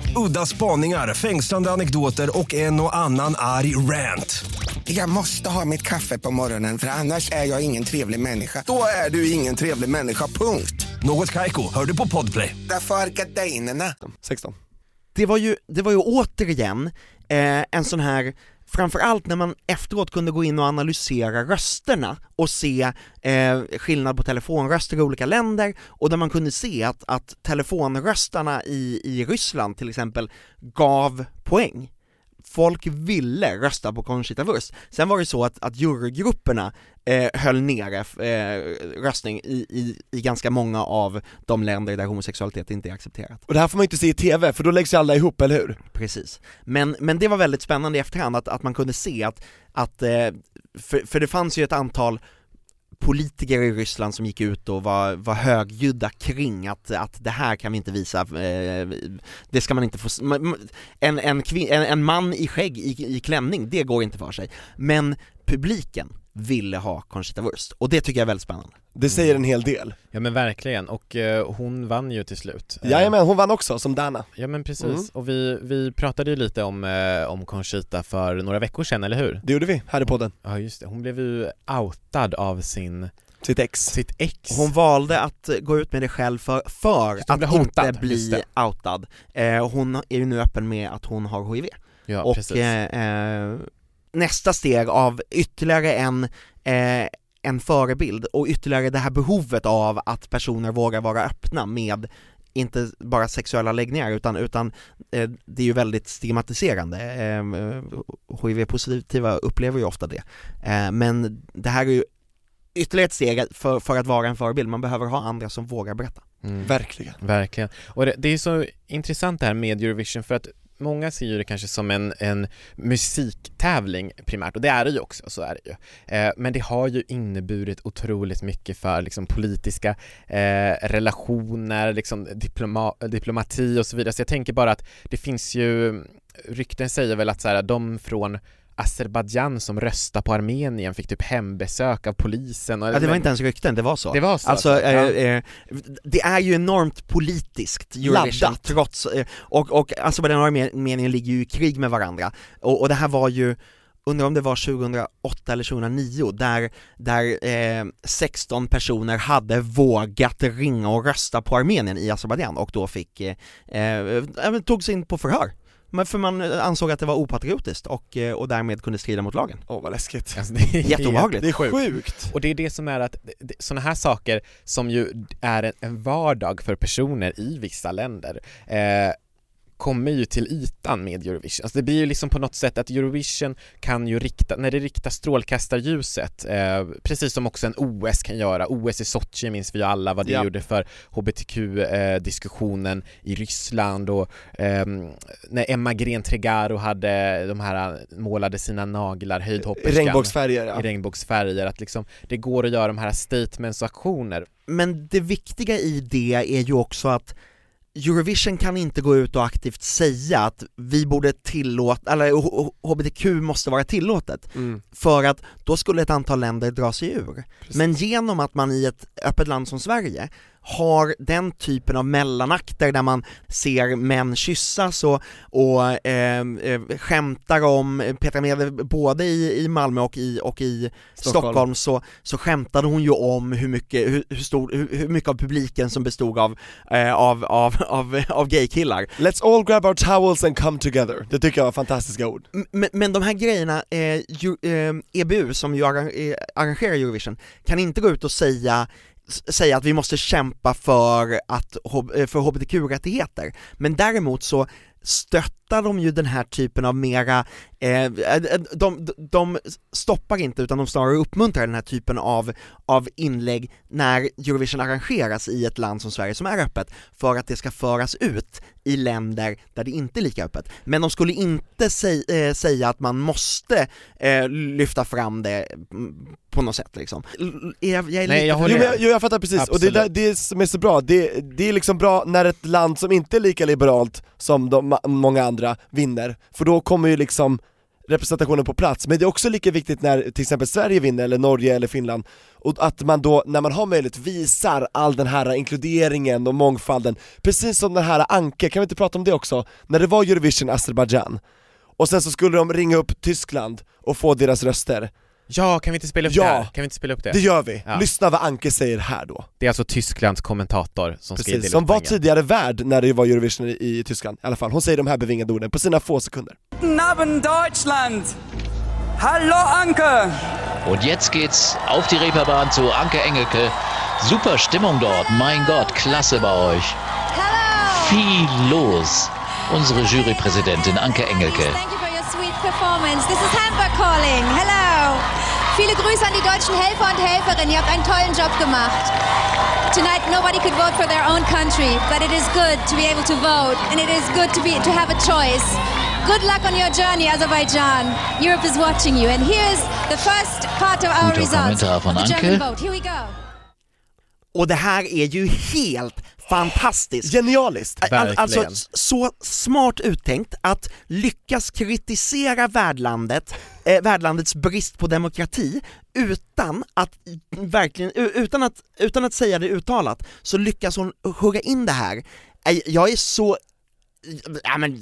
Udda spaningar, fängslande anekdoter och en och annan arg rant. Jag måste ha mitt kaffe på morgonen för annars är jag ingen trevlig människa. Då är du ingen trevlig människa, punkt. Något Kaiko, hör du på Podplay. Därför är gardinerna. 16. det var ju, det var ju återigen eh, en sån här, framförallt när man efteråt kunde gå in och analysera rösterna och se eh, skillnad på telefonröster i olika länder och där man kunde se att, att telefonröstarna i, i Ryssland till exempel gav poäng. Folk ville rösta på Conchita Wurst. Sen var det så att, att jurygrupperna eh, höll nere eh, röstning i, i, i ganska många av de länder där homosexualitet inte är accepterat. Och det här får man ju inte se i TV, för då läggs ju alla ihop, eller hur? Precis. Men, men det var väldigt spännande i efterhand att, att man kunde se att, att eh, för, för det fanns ju ett antal politiker i Ryssland som gick ut och var, var högljudda kring att, att det här kan vi inte visa, eh, det ska man inte få, en, en, kvin, en, en man i skägg i, i klänning, det går inte för sig. Men publiken ville ha Conchita Wurst, och det tycker jag är väldigt spännande. Det säger en hel del. Ja men verkligen, och eh, hon vann ju till slut. Eh, Jajamän, hon vann också, som Danna. Ja men precis, Mm. och vi, vi pratade ju lite om, eh, om Conchita för några veckor sedan, eller hur? Det gjorde vi, här i podden. Ja just det, hon blev ju outad av sin, Sitt ex. sitt ex Hon valde att gå ut med det själv för, för Just det, hon att blev inte hotad, just bli det. outad. Eh, hon är ju nu öppen med att hon har HIV. Ja och precis eh, eh, nästa steg av ytterligare en, eh, en förebild och ytterligare det här behovet av att personer vågar vara öppna med inte bara sexuella läggningar utan, utan eh, det är ju väldigt stigmatiserande. Eh, HIV-positiva upplever ju ofta det. Eh, men det här är ju ytterligare ett steg för, för att vara en förebild, man behöver ha andra som vågar berätta. Mm. Verkligen. Verkligen. Och det, det är så intressant det här med Eurovision för att många ser ju det kanske som en, en musiktävling primärt och det är det ju också, så är det ju. Eh, men det har ju inneburit otroligt mycket för liksom politiska eh, relationer, liksom diploma, diplomati och så vidare. Så jag tänker bara att det finns ju, rykten säger väl att så här, de från Azerbajdzjan som röstar på Armenien fick typ hembesök av polisen och, Ja, det var inte ens rykten, det var så. Det var så Alltså, alltså? eh, eh, det är ju enormt politiskt, Eurovision, Laddat. trots, eh, och, och Azerbajdzjan och Armenien ligger ju i krig med varandra, och, och det här var ju Undrar om det var 2008 eller 2009 där, där eh, 16 personer hade vågat ringa och rösta på Armenien i Azerbajdzjan och då fick, eh, eh, togs in på förhör. Men för man ansåg att det var opatriotiskt och, eh, och därmed kunde strida mot lagen. Åh vad läskigt. Alltså, det är Jätteobehagligt. Det är sjukt. Och det är det som är att, sådana här saker som ju är en, en vardag för personer i vissa länder eh, kommer ju till ytan med Eurovision. Alltså det blir ju liksom på något sätt att Eurovision kan ju rikta, när det riktar strålkastarljuset, eh, precis som också en OS kan göra, OS i Sochi minns vi ju alla vad det Ja. gjorde för HBTQ-diskussionen i Ryssland och ehm, när Emma Gren Tregaro hade de här, målade sina naglar, höjdhopperskan Regnbågsfärger ja. i regnbågsfärger, att liksom det går att göra de här statements och aktioner. Men det viktiga i det är ju också att Eurovision kan inte gå ut och aktivt säga att vi borde tillåta, eller HBTQ måste vara tillåtet, Mm. för att då skulle ett antal länder dra sig ur. Men genom att man i ett öppet land som Sverige har den typen av mellanakter där man ser män kyssas och, och eh, eh, skämtar om, Petra Mede, både i, i Malmö och i, och i Stockholm. Stockholm, så, så skämtade hon ju om hur mycket, hur, hur, stor, hur, hur mycket av publiken som bestod av, eh, av, av, av, av gaykillar. Let's all grab our towels and come together. Det tycker jag var fantastiska ord. Men, men de här grejerna, eh, ju, eh, EBU som ju eh, arrangerar Eurovision, kan inte gå ut och säga säga att vi måste kämpa för, att, eh, för hbtq-rättigheter, men däremot så stöttar de ju den här typen av mera, eh, de, de, de stoppar inte utan de snarare uppmuntrar den här typen av, av inlägg när Eurovision arrangeras i ett land som Sverige som är öppet, för att det ska föras ut i länder där det inte är lika öppet. Men de skulle inte säg, eh, säga att man måste eh, lyfta fram det mm, på något sätt liksom. Jag, jag är Nej, lite jag håller Jo, jag, jo, jag fattar precis, och det är där, Absolut. det som är så bra, det, det är liksom bra när ett land som inte är lika liberalt som de, många andra vinner, för då kommer ju liksom representationen på plats, men det är också lika viktigt när till exempel Sverige vinner, eller Norge eller Finland, och att man då, när man har möjlighet, visar all den här inkluderingen och mångfalden, precis som den här Anke, kan vi inte prata om det också? När det var Eurovision Azerbaijan, och sen så skulle de ringa upp Tyskland och få deras röster, Ja, kan vi inte spela upp Ja. det här? Kan vi inte spela upp det? det gör vi! Ja. Lyssna vad Anke säger här då Det är alltså Tysklands kommentator som ska Precis, dela som var tidigare värd när det var Eurovision i, i Tyskland i alla fall. Hon säger de här bevingade orden på sina få sekunder. Guten Abend, Deutschland! Hallo, Anke! Und jetzt geht's auf die Reeperbahn zu Anke Engelke. Super Stimmung dort. Mein Gott, klasse bei euch. Viel los. Unsere Jurypräsidentin Anke Engelke. Performance. This is Hamburg calling. Hello. Viele Grüße an die deutschen Helfer und Helferinnen. Ihr habt einen tollen Job gemacht. Tonight nobody could vote for their own country, but it is good to be able to vote and it is good to be to have a choice. Good luck on your journey, Azerbaijan. Europe is watching you and here is the first part of our Guter results. Kommentar von of the Anke. German vote. Here we go. Och det här är ju helt fantastiskt! Genialiskt! All, alltså så smart uttänkt att lyckas kritisera värdlandet, eh, värdlandets brist på demokrati utan att verkligen, utan att, utan att säga det uttalat, så lyckas hon hugga in det här. Jag är så Ja, men,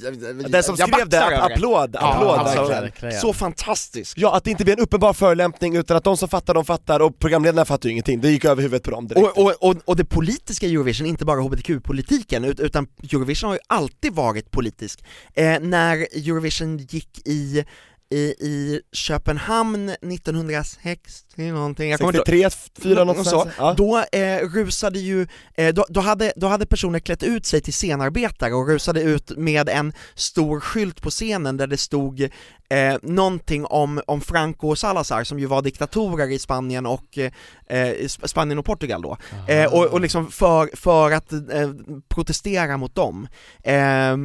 Den som skrev det, applåd, Ja, applåd alltså, verkligen. Så fantastiskt! Ja, att det inte blir en uppenbar förolämpning utan att de som fattar, de fattar och programledarna fattar ju ingenting, det gick över huvudet på dem direkt. Och, och, och, och det politiska i Eurovision, inte bara hbtq-politiken, ut- utan Eurovision har ju alltid varit politisk. Eh, när Eurovision gick i, i, i Köpenhamn 1960 någonting, jag kommer inte ihåg. 63, 4 Nå- någonstans. så, Ja. Då eh, rusade ju, eh, då, då, hade, då hade personer klätt ut sig till scenarbetare och rusade ut med en stor skylt på scenen där det stod eh, någonting om, om Franco och Salazar som ju var diktatorer i Spanien och eh, eh, Sp- Spanien och Portugal då, eh, och, och liksom för, för att eh, protestera mot dem. Eh,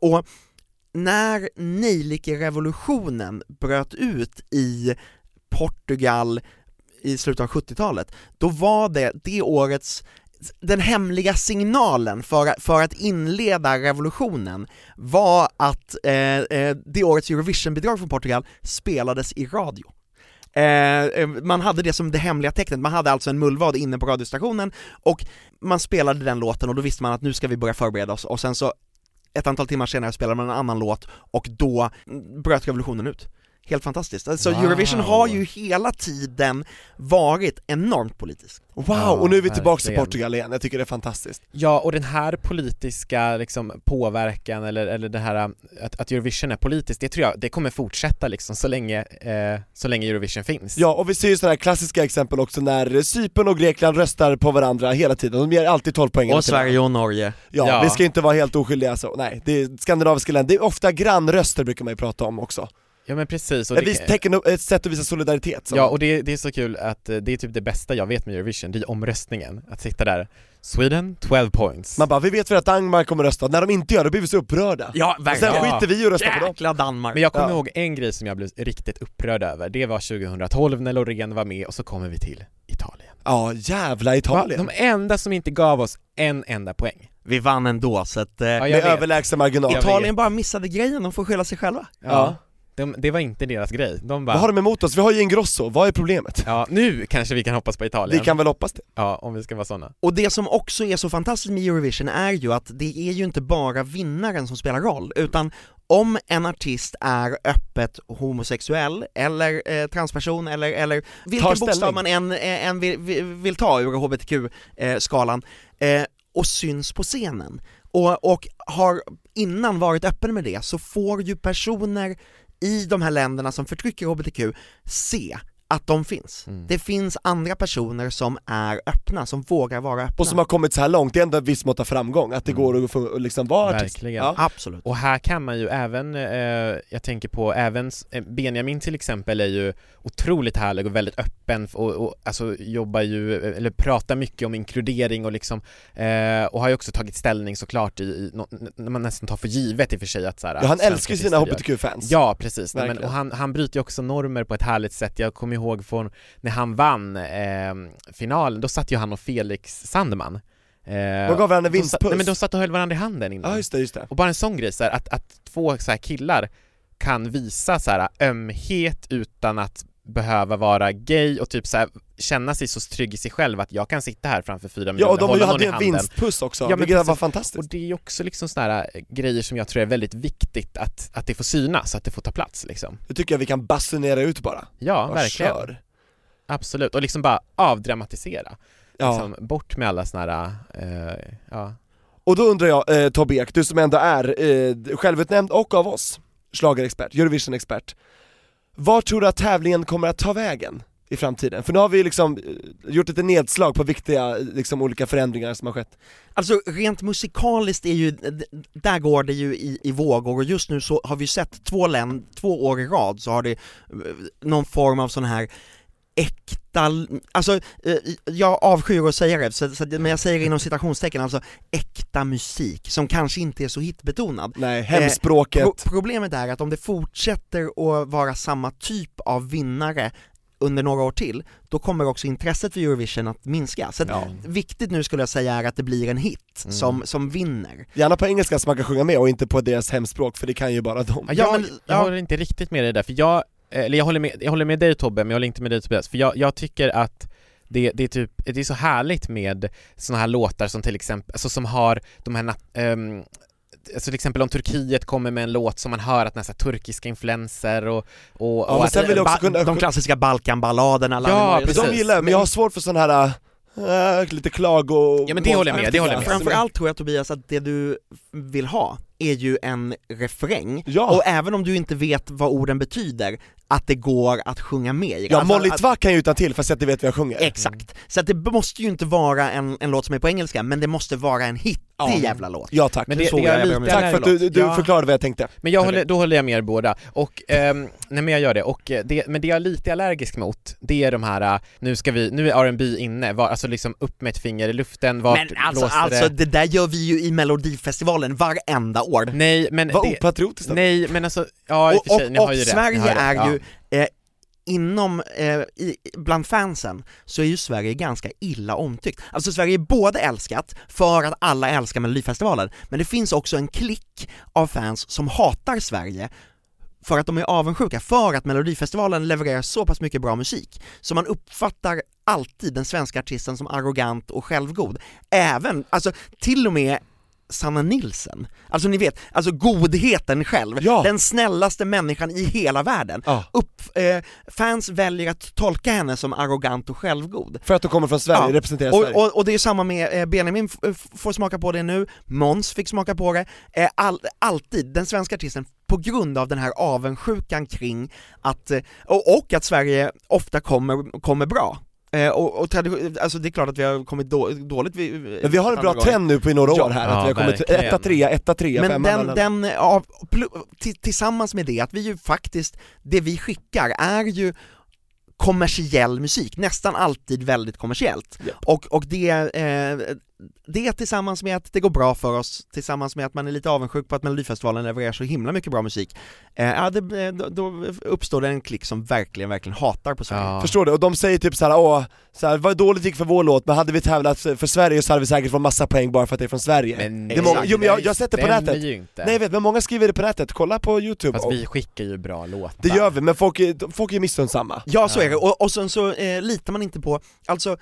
och när nejlikerevolutionen bröt ut i Portugal i slutet av 70-talet, då var det det årets den hemliga signalen för, för att inleda revolutionen var att eh, eh det årets Eurovision-bidrag från Portugal spelades i radio. Eh, eh, man hade det som det hemliga tecknet, man hade alltså en mullvad inne på radiostationen och man spelade den låten och då visste man att nu ska vi börja förbereda oss och sen så ett antal timmar senare spelade man en annan låt och då bröt revolutionen ut. Helt fantastiskt. Alltså Wow. Eurovision har ju hela tiden varit enormt politisk. Wow, Ja, och nu är vi tillbaks till. Portugal igen, jag tycker det är fantastiskt. Ja, och den här politiska liksom, påverkan eller, eller det här att, att Eurovision är politiskt, det tror jag, det kommer fortsätta liksom så länge, eh, så länge Eurovision finns. Ja, och vi ser ju sådana här klassiska exempel också när Cypern och Grekland röstar på varandra hela tiden, de ger alltid 12 poäng Och Sverige och Norge. Ja, Ja. vi ska inte vara helt oskyldiga så, nej, det är skandinaviska länder, det är ofta grannröster brukar man ju prata om också. Ja men precis. Och det, tecken, ett sätt att visa solidaritet. Så. ja, och det, det är så kul att eh, det är typ det bästa jag vet med Eurovision, det är omröstningen. Att sitta där, Sweden 12 points. Man bara, vi vet väl att Danmark kommer rösta, när de inte gör det blir vi så upprörda. Ja, Sen verkligen. Ja. skiter vi i att rösta på dem. Jäkla Danmark. Men jag kommer Ja. ihåg en grej som jag blev riktigt upprörd över, det var 2012 när Loreen var med och så kommer vi till Italien. Ja, jävla Va? Italien. De enda som inte gav oss en enda poäng. Vi vann ändå så att eh, Ja, Med vet. överlägsen marginal. Jag Italien bara missade grejen, de får skylla sig själva. Ja. De, det var inte deras grej. De bara, Vad har de emot oss? Vi har ju Ingrosso, vad är problemet? ja nu kanske vi kan hoppas på Italien. Vi kan väl hoppas det. Ja, om vi ska vara sådana. Och det som också är så fantastiskt med Eurovision är ju att det är ju inte bara vinnaren som spelar roll, utan om en artist är öppet homosexuell, eller eh, transperson, eller, eller vilken bokstav man än, eh, än vill, vill, vill ta ur hbtq-skalan, eh, och syns på scenen, och, och har innan varit öppen med det, så får ju personer i de här länderna som förtrycker hbtq se att de finns. Mm. Det finns andra personer som är öppna, som vågar vara öppna. Och som har kommit så här långt, det är ändå ett visst mått av framgång, att det Mm. går att få, liksom vara artist. Verkligen. Ja. Absolut. Och här kan man ju även, eh, jag tänker på även eh, Benjamin till exempel är ju otroligt härlig och väldigt öppen och, och alltså jobbar ju, eh, eller pratar mycket om inkludering och liksom, eh, och har ju också tagit ställning såklart i, i när man nästan tar för givet i och för sig att så här, Ja, han älskar sina HBTQ-fans. Ja precis, Nej, men, och han, han bryter ju också normer på ett härligt sätt. Jag kommer ihåg från när han vann eh, finalen, då satt ju han och Felix Sandman eh, De gav varandra vinstpuss. Nej men de satt och höll varandra i handen innan. Ja just det, just det. Och bara en sån grej, så här, att, att två så här, killar kan visa så här, ömhet utan att behöva vara gay och typ så här, känna sig så trygg i sig själv att jag kan sitta här framför fyra Ja miljoner och de hade ju en vinstpuss också, Ja, vilket var fantastiskt. Och det är också liksom sådana här grejer som jag tror är väldigt viktigt att, att det får synas, att det får ta plats liksom. Det tycker jag vi kan basunera ut bara. Ja, Bara verkligen. kör. Absolut, och liksom bara avdramatisera. Ja. Liksom, bort med alla såna här, eh, ja. Och då undrar jag, eh, Tobbe Ek, du som ändå är eh, självutnämnd och av oss, schlagerexpert, Eurovision-expert Var tror du att tävlingen kommer att ta vägen i framtiden? För nu har vi liksom eh, gjort lite nedslag på viktiga, eh, liksom olika förändringar som har skett Alltså rent musikaliskt är ju, där går det ju i, i vågor och just nu så har vi sett två län, två år i rad så har det eh, någon form av sån här äkta, alltså eh, jag avskyr att säga det, så, så, men jag säger det inom citationstecken, alltså äkta musik som kanske inte är så hitbetonad. Nej, hemspråket. pro- problemet är att om det fortsätter att vara samma typ av vinnare under några år till, då kommer också intresset för Eurovision att minska. Så att Ja. viktigt nu skulle jag säga är att det blir en hit Mm. som, som vinner. Gärna på engelska så man kan sjunga med och inte på deras hemspråk för det kan ju bara de Ja, Ja, men, jag ja. håller inte riktigt med dig där, för jag, eller jag håller med, jag håller med dig Tobbe, men jag håller inte med dig Tobias, för jag, jag tycker att det, det är typ, det är så härligt med såna här låtar som till exempel, alltså som har de här, ehm, alltså till exempel om Turkiet kommer med en låt som man hör att nästan turkiska influenser och, och, Ja, och men att, sen vill jag också Ba- kunna- De klassiska Balkanballaderna, alla Ja, de- precis. De gillar men jag har svårt för sån här, äh, lite klago... Ja, men det håller jag med, det håller jag med. Framförallt tror jag Tobias att det du vill ha är ju en refräng, Ja. och även om du inte vet vad orden betyder, att det går att sjunga med i. Ja, Alltså, Molly att- Tvack kan jag utan till fast jag inte vet vad jag sjunger Exakt, så att det måste ju inte vara en, en låt som är på engelska, men det måste vara en hittig Ja. jävla låt. Ja tack, Men det- Så det är jag lite om tack för att du, du Ja. förklarade vad jag tänkte Men jag håller, då håller jag med er båda, och, ehm, nej men jag gör det, och eh, det, men det jag är lite allergisk mot, det är de här, eh, nu ska vi, nu är R&B inne, var, alltså liksom upp med ett finger i luften, vart Men alltså, blåser alltså det? det där gör vi ju i melodifestivalen varenda år. Nej men Vad det, opatriotiskt av nej men alltså, ja i och och för sig, och, ni har och ju rätt, ni Sverige har rätt, är ja. ju, eh, inom, eh, i, bland fansen, så är ju Sverige ganska illa omtyckt. Alltså Sverige är både älskat, för att alla älskar Melodifestivalen, men det finns också en klick av fans som hatar Sverige för att de är avundsjuka, för att Melodifestivalen levererar så pass mycket bra musik, så man uppfattar alltid den svenska artisten som arrogant och självgod. Även, alltså till och med Sanna Nilsen, alltså ni vet, alltså godheten själv, Ja. den snällaste människan i hela världen. Ja. Upp, eh, fans väljer att tolka henne som arrogant och självgod. För att de kommer från Sverige, Ja. representerar Sverige Och, och, och det är samma med eh, Benjamin f- får smaka på det nu, Måns fick smaka på det, eh, all, alltid, den svenska artisten, på grund av den här avundsjukan kring att, eh, och, och att Sverige ofta kommer, kommer bra. Eh, och, och alltså det är klart att vi har kommit då, dåligt vi, Men vi har en bra trend nu på i några Ja. år här, Ja, att vi har kommit verkligen. etta, trea, etta, trea, Men femma, den, la. den till- tillsammans med det, att vi ju faktiskt, det vi skickar är ju kommersiell musik, nästan alltid väldigt kommersiellt. Japp. Och, och det, eh, det tillsammans med att det går bra för oss, tillsammans med att man är lite avundsjuk på att Melodifestivalen levererar så himla mycket bra musik, eh, ja, det, då, då uppstår det en klick som verkligen, verkligen hatar på Sverige. Ja. Förstår du? Och de säger typ såhär, åh, så här, vad dåligt gick för vår låt, men hade vi tävlat för Sverige så hade vi säkert fått massa poäng bara för att det är från Sverige Men det är många, jo men jag, jag har sett det på nätet ju inte. Nej jag vet, men många skriver det på nätet, kolla på youtube Fast och, vi skickar ju bra låtar Det gör vi, men folk är, folk är missunnsamma Ja så är det, och, och sen så eh, litar man inte på, alltså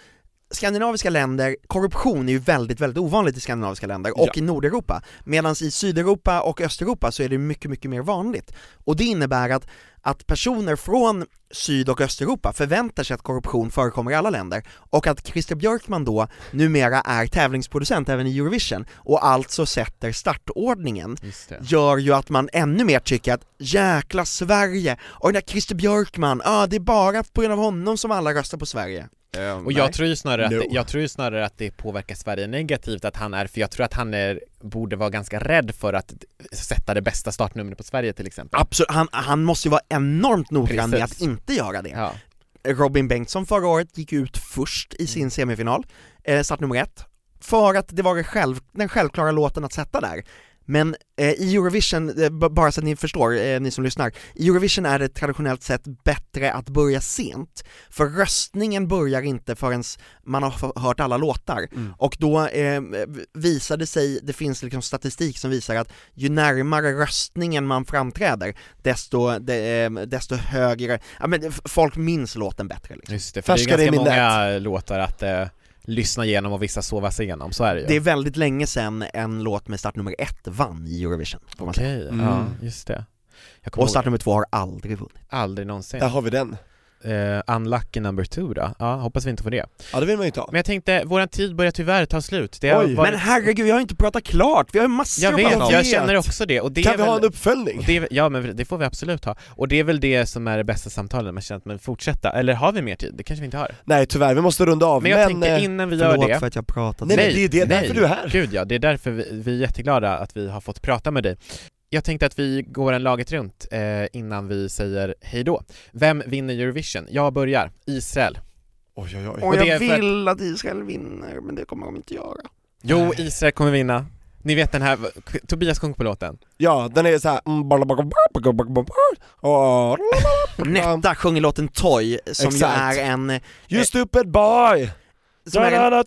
skandinaviska länder, korruption är ju väldigt, väldigt ovanligt i skandinaviska länder och Ja. i Nordeuropa, medan i Sydeuropa och Östeuropa så är det mycket, mycket mer vanligt. Och det innebär att, att personer från Syd och Östeuropa förväntar sig att korruption förekommer i alla länder, och att Christer Björkman då numera är tävlingsproducent även i Eurovision, och alltså sätter startordningen, gör ju att man ännu mer tycker att jäkla Sverige, och den där Christer Björkman, ah, det är bara på grund av honom som alla röstar på Sverige. Och jag tror ju snarare att, No. det, jag tror snarare att det påverkar Sverige negativt att han är, för jag tror att han är, borde vara ganska rädd för att sätta det bästa startnumret på Sverige till exempel. Absolut, han, han måste ju vara enormt noggrann med att inte göra det. Ja. Robin Bengtsson förra året gick ut först i sin semifinal, eh, start nummer ett, för att det var själv, den självklara låten att sätta där. Men eh, i Eurovision, eh, bara så att ni förstår, eh, ni som lyssnar, i Eurovision är det traditionellt sett bättre att börja sent, för röstningen börjar inte förrän man har hört alla låtar, och då eh, visar det sig, det finns liksom statistik som visar att ju närmare röstningen man framträder, desto, de, eh, desto högre, ja men folk minns låten bättre liksom. Just det, för Färskare det är ganska många låtar att eh, lyssna igenom och vissa sova sig igenom, så är det ju. Det är väldigt länge sedan en låt med startnummer ett vann i Eurovision, får man säga. Okej, Mm. ja just det. Jag kommer Och ihåg, startnummer två har aldrig vunnit. aldrig någonsin. Där har vi den. Eh, unlucky number two då, ja hoppas vi inte får det. Ja det vill man ju inte ha. Men jag tänkte, våran tid börjar tyvärr ta slut. Det har Oj. varit... Men herregud, jag har inte pratat klart, vi har ju massor jag att vet, prata om. jag känner också det. Och det Kan är vi ha väl... en uppföljning? det är, ja men det får vi absolut ha. Och det är väl det som är det bästa samtalet, man känner att man fortsätta. Eller har vi mer tid? Det kanske vi inte har. Nej tyvärr, vi måste runda av. Men jag tänker eh, innan vi gör det för att jag pratat. Nej, men det är det, därför du är här. Gud ja, det är därför vi, vi är jätteglada att vi har fått prata med dig. Jag tänkte att vi går en laget runt eh, innan vi säger hej då. Vem vinner Eurovision? Jag börjar. Israel. Oj oj oj. Och jag för att- vill att Israel vinner, men det kommer de inte göra. Jo, Israel kommer vinna. Ni vet den här, Tobias sjung på låten. Ja, den är såhär... Netta sjunger låten Toy, som Exakt. ju är en, You stupid boy! som är en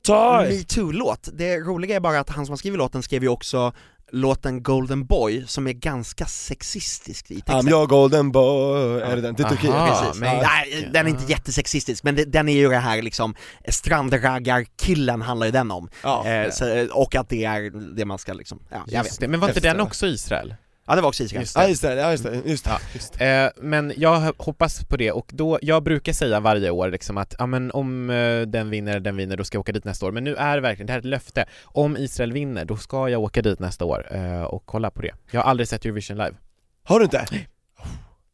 metoo-låt. Det roliga är bara att han som har skrivit låten skrev ju också låten Golden Boy, som är ganska sexistisk i texten. I'm your golden boy, är det den? Det är Turkiet? Aha, Precis. men-. Nej, den är inte jättesexistisk, men det, den är ju det här liksom, strandraggarkillen handlar ju den om. Ja. Eh, så, och att det är det man ska liksom, ja, jag vet. Det. Men var inte Efter. den också Israel? Ja det var också. Just Ja just det, ja just det, just det. Ja. Just det. Eh, men jag hoppas på det och då, jag brukar säga varje år liksom att, ja men om eh, den vinner, den vinner, då ska jag åka dit nästa år. Men nu är det verkligen, det här är ett löfte. Om Israel vinner, då ska jag åka dit nästa år eh, och kolla på det. Jag har aldrig sett Eurovision live. Har du inte?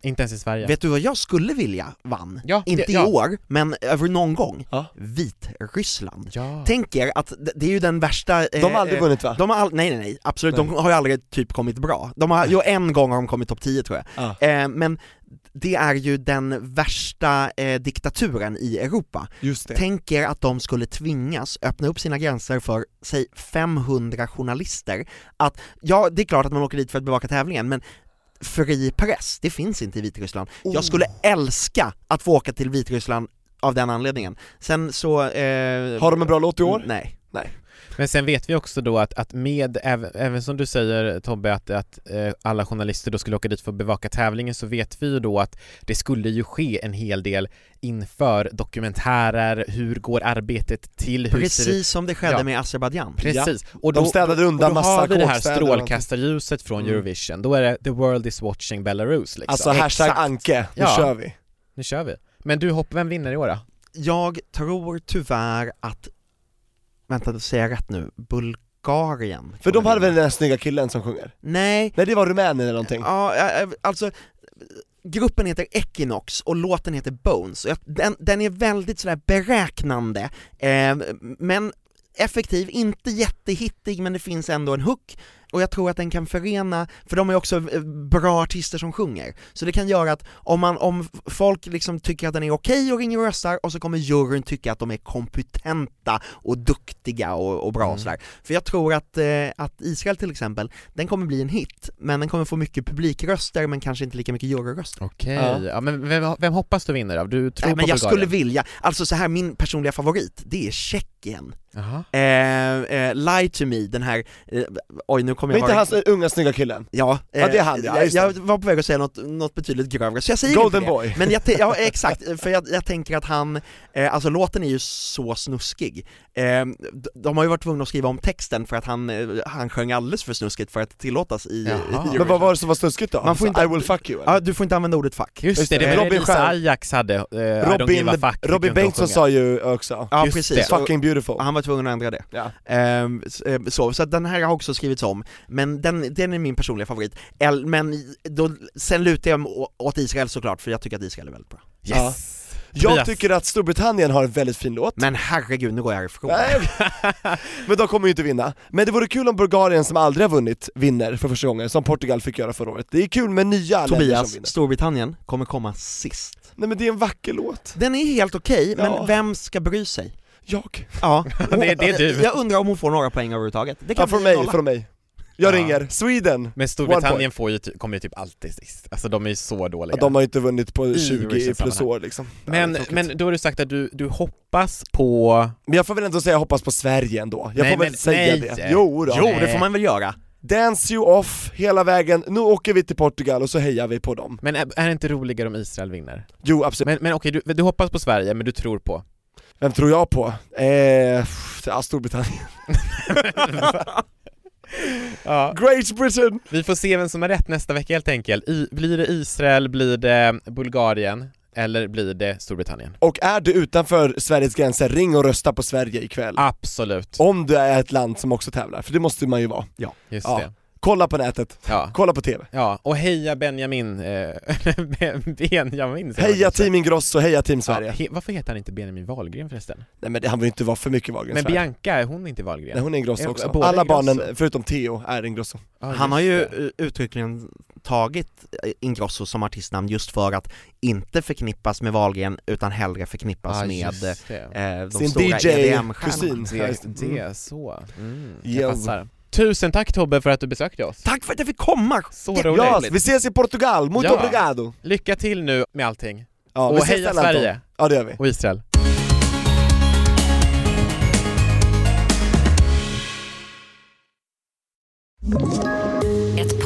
Inte ens i Sverige. Vet du vad jag skulle vilja vann? Ja, Inte det- ja. i år, men över någon gång. Ja. Vitryssland. Ja. Tänk er att det- är ju den värsta... eh, De har aldrig eh, vunnit va? De har all, nej nej nej, absolut, Nej. de har ju aldrig typ kommit bra. De har, jo en gång har de kommit topp 10 tror jag. Ja. Eh, men det är ju den värsta eh, diktaturen i Europa. Just det. Tänk er att de skulle tvingas öppna upp sina gränser för, säg 500 journalister, att, ja det är klart att man åker dit för att bevaka tävlingen, men fri press, det finns inte i Vitryssland. Oh. Jag skulle älska att få åka till Vitryssland av den anledningen. Sen så... Eh, Har de en bra låt i år? Nej. Men sen vet vi också då att, att med, även, även som du säger Tobbe, att, att eh, alla journalister då skulle åka dit för att bevaka tävlingen så vet vi ju då att det skulle ju ske en hel del inför dokumentärer, hur går arbetet till, hur ser det Precis som det skedde Ja. med Azerbajdzjan. Precis, och De städade undan och då massa har vi det här strålkastarljuset från Mm. Eurovision, då är det 'The world is watching Belarus' liksom. Alltså hashtag Exakt. Anke, nu Ja. kör vi. Nu kör vi. Men du, hopp, vem vinner i år då? Jag tror tyvärr att, vänta då säger jag rätt nu, Bulgarien. För de hade väl den där snygga killen som sjunger? Nej, Nej det var Rumänien eller någonting. ja, alltså Gruppen heter Equinox och låten heter Bones, den, den är väldigt sådär beräknande, eh, men effektiv, inte jättehittig men det finns ändå en hook, och jag tror att den kan förena, för de är också eh, bra artister som sjunger, så det kan göra att om, man, om folk liksom tycker att den är okej och ringer och röstar, och så kommer juryn tycka att de är kompetenta och duktiga och, och bra och sådär. För jag tror att, eh, att Israel till exempel, den kommer bli en hit, men den kommer få mycket publikröster men kanske inte lika mycket juryröster. Okej, Ja. ja. men vem, vem hoppas du vinner av? Du tror Nej, på men jag Bulgarien? skulle vilja, alltså så här min personliga favorit, det är Tjeckien. Eh, eh, Lie to me, den här, eh, oj nu kommer Men jag inte vara... han unga snygga killen? Ja, Ja, det är han, eh, ja, jag, det. jag var på väg att säga något, något betydligt grövre, så jag säger Golden inte det. boy. Men jag, ja exakt, för jag, jag tänker att han, eh, alltså låten är ju så snuskig. Eh, de har ju varit tvungna att skriva om texten för att han, eh, han sjöng alldeles för snuskigt för att tillåtas i, i Jaha. Eurovision. Men vad var det som var snuskigt då? Man får inte- I will fuck you eller? Ja, du får inte använda ordet fuck. Just det, det det. var Robin Lisa Ajax hade, I don't Robin, give a fuck, Robin inte Bengtsson sa ju också, Ja Just precis, det. Fucking beautiful. han var tvungen att ändra det. Ja. Ehm, eh, så, så den här har också skrivits om, men den, den är min personliga favorit. El, men då, sen lutar jag åt Israel såklart, för jag tycker att Israel är väldigt bra. Yes! Jag Tobias. tycker att Storbritannien har en väldigt fin låt. Men herregud, nu går jag härifrån. Nej, men de kommer ju inte vinna. Men det vore kul om Bulgarien som aldrig har vunnit vinner för första gången, som Portugal fick göra förra året. Det är kul med nya länder som Tobias, vinner. Storbritannien kommer komma sist. Nej men det är en vacker låt. Den är helt okej, Ja. men vem ska bry sig? Jag. Ja, Det- det är du. Jag undrar om hon får några poäng överhuvudtaget. Det kan Ja, från mig, från mig. Jag Ja. ringer, Sweden! Men Storbritannien får ju, ty- kommer ju typ alltid sist, alltså de är ju så dåliga Ja, de har ju inte vunnit på I 20 plus år liksom. Men, men då har du sagt att du, du hoppas på... men jag får väl ändå säga jag hoppas på Sverige ändå, jag Nej, får väl men- säga nej. det. Jo, då. Jo, det får man väl göra. Dance you off hela vägen, nu åker vi till Portugal och så hejar vi på dem. Men är, är det inte roligare om Israel vinner? Jo absolut, Men, men okej, du, du hoppas på Sverige, men du tror på? vem tror jag på? Eh, ja, Storbritannien. Ja. Great Britain! Vi får se vem som har rätt nästa vecka helt enkelt. I, blir det Israel, blir det Bulgarien, eller blir det Storbritannien? Och är du utanför Sveriges gränser, ring och rösta på Sverige ikväll. Absolut, Om du är ett land som också tävlar, för det måste man ju vara. just Ja. det. Kolla på nätet, Ja. kolla på TV. Ja, och heja Benjamin, eh, Benjamin Heja. Team Ingrosso, heja Team Sverige. Ja, he, varför heter han inte Benjamin Wahlgren förresten? Nej men det, han vill ju inte vara för mycket Wahlgren Men Sverige. Bianca, är hon inte Wahlgren? Nej hon är Ingrosso Är- också. båda Alla Ingrosso? barnen, förutom Theo, är Ingrosso. Ja, Han har ju det. eh, uttryckligen tagit eh, Ingrosso som artistnamn just för att inte förknippas med Wahlgren utan hellre förknippas Ja, med eh, de Sin stora DJ-kusin. EDM-stjärnorna. Ja, just Det, det. är så, mm, jag passar. Tusen tack Tobbe för att du besökte oss. Tack för att jag fick komma! Så roligt. Ja, vi ses i Portugal, muito Ja. obrigado! Lycka till nu med allting. Ja, och heja Anton. Sverige Ja det gör vi. och Israel. Ett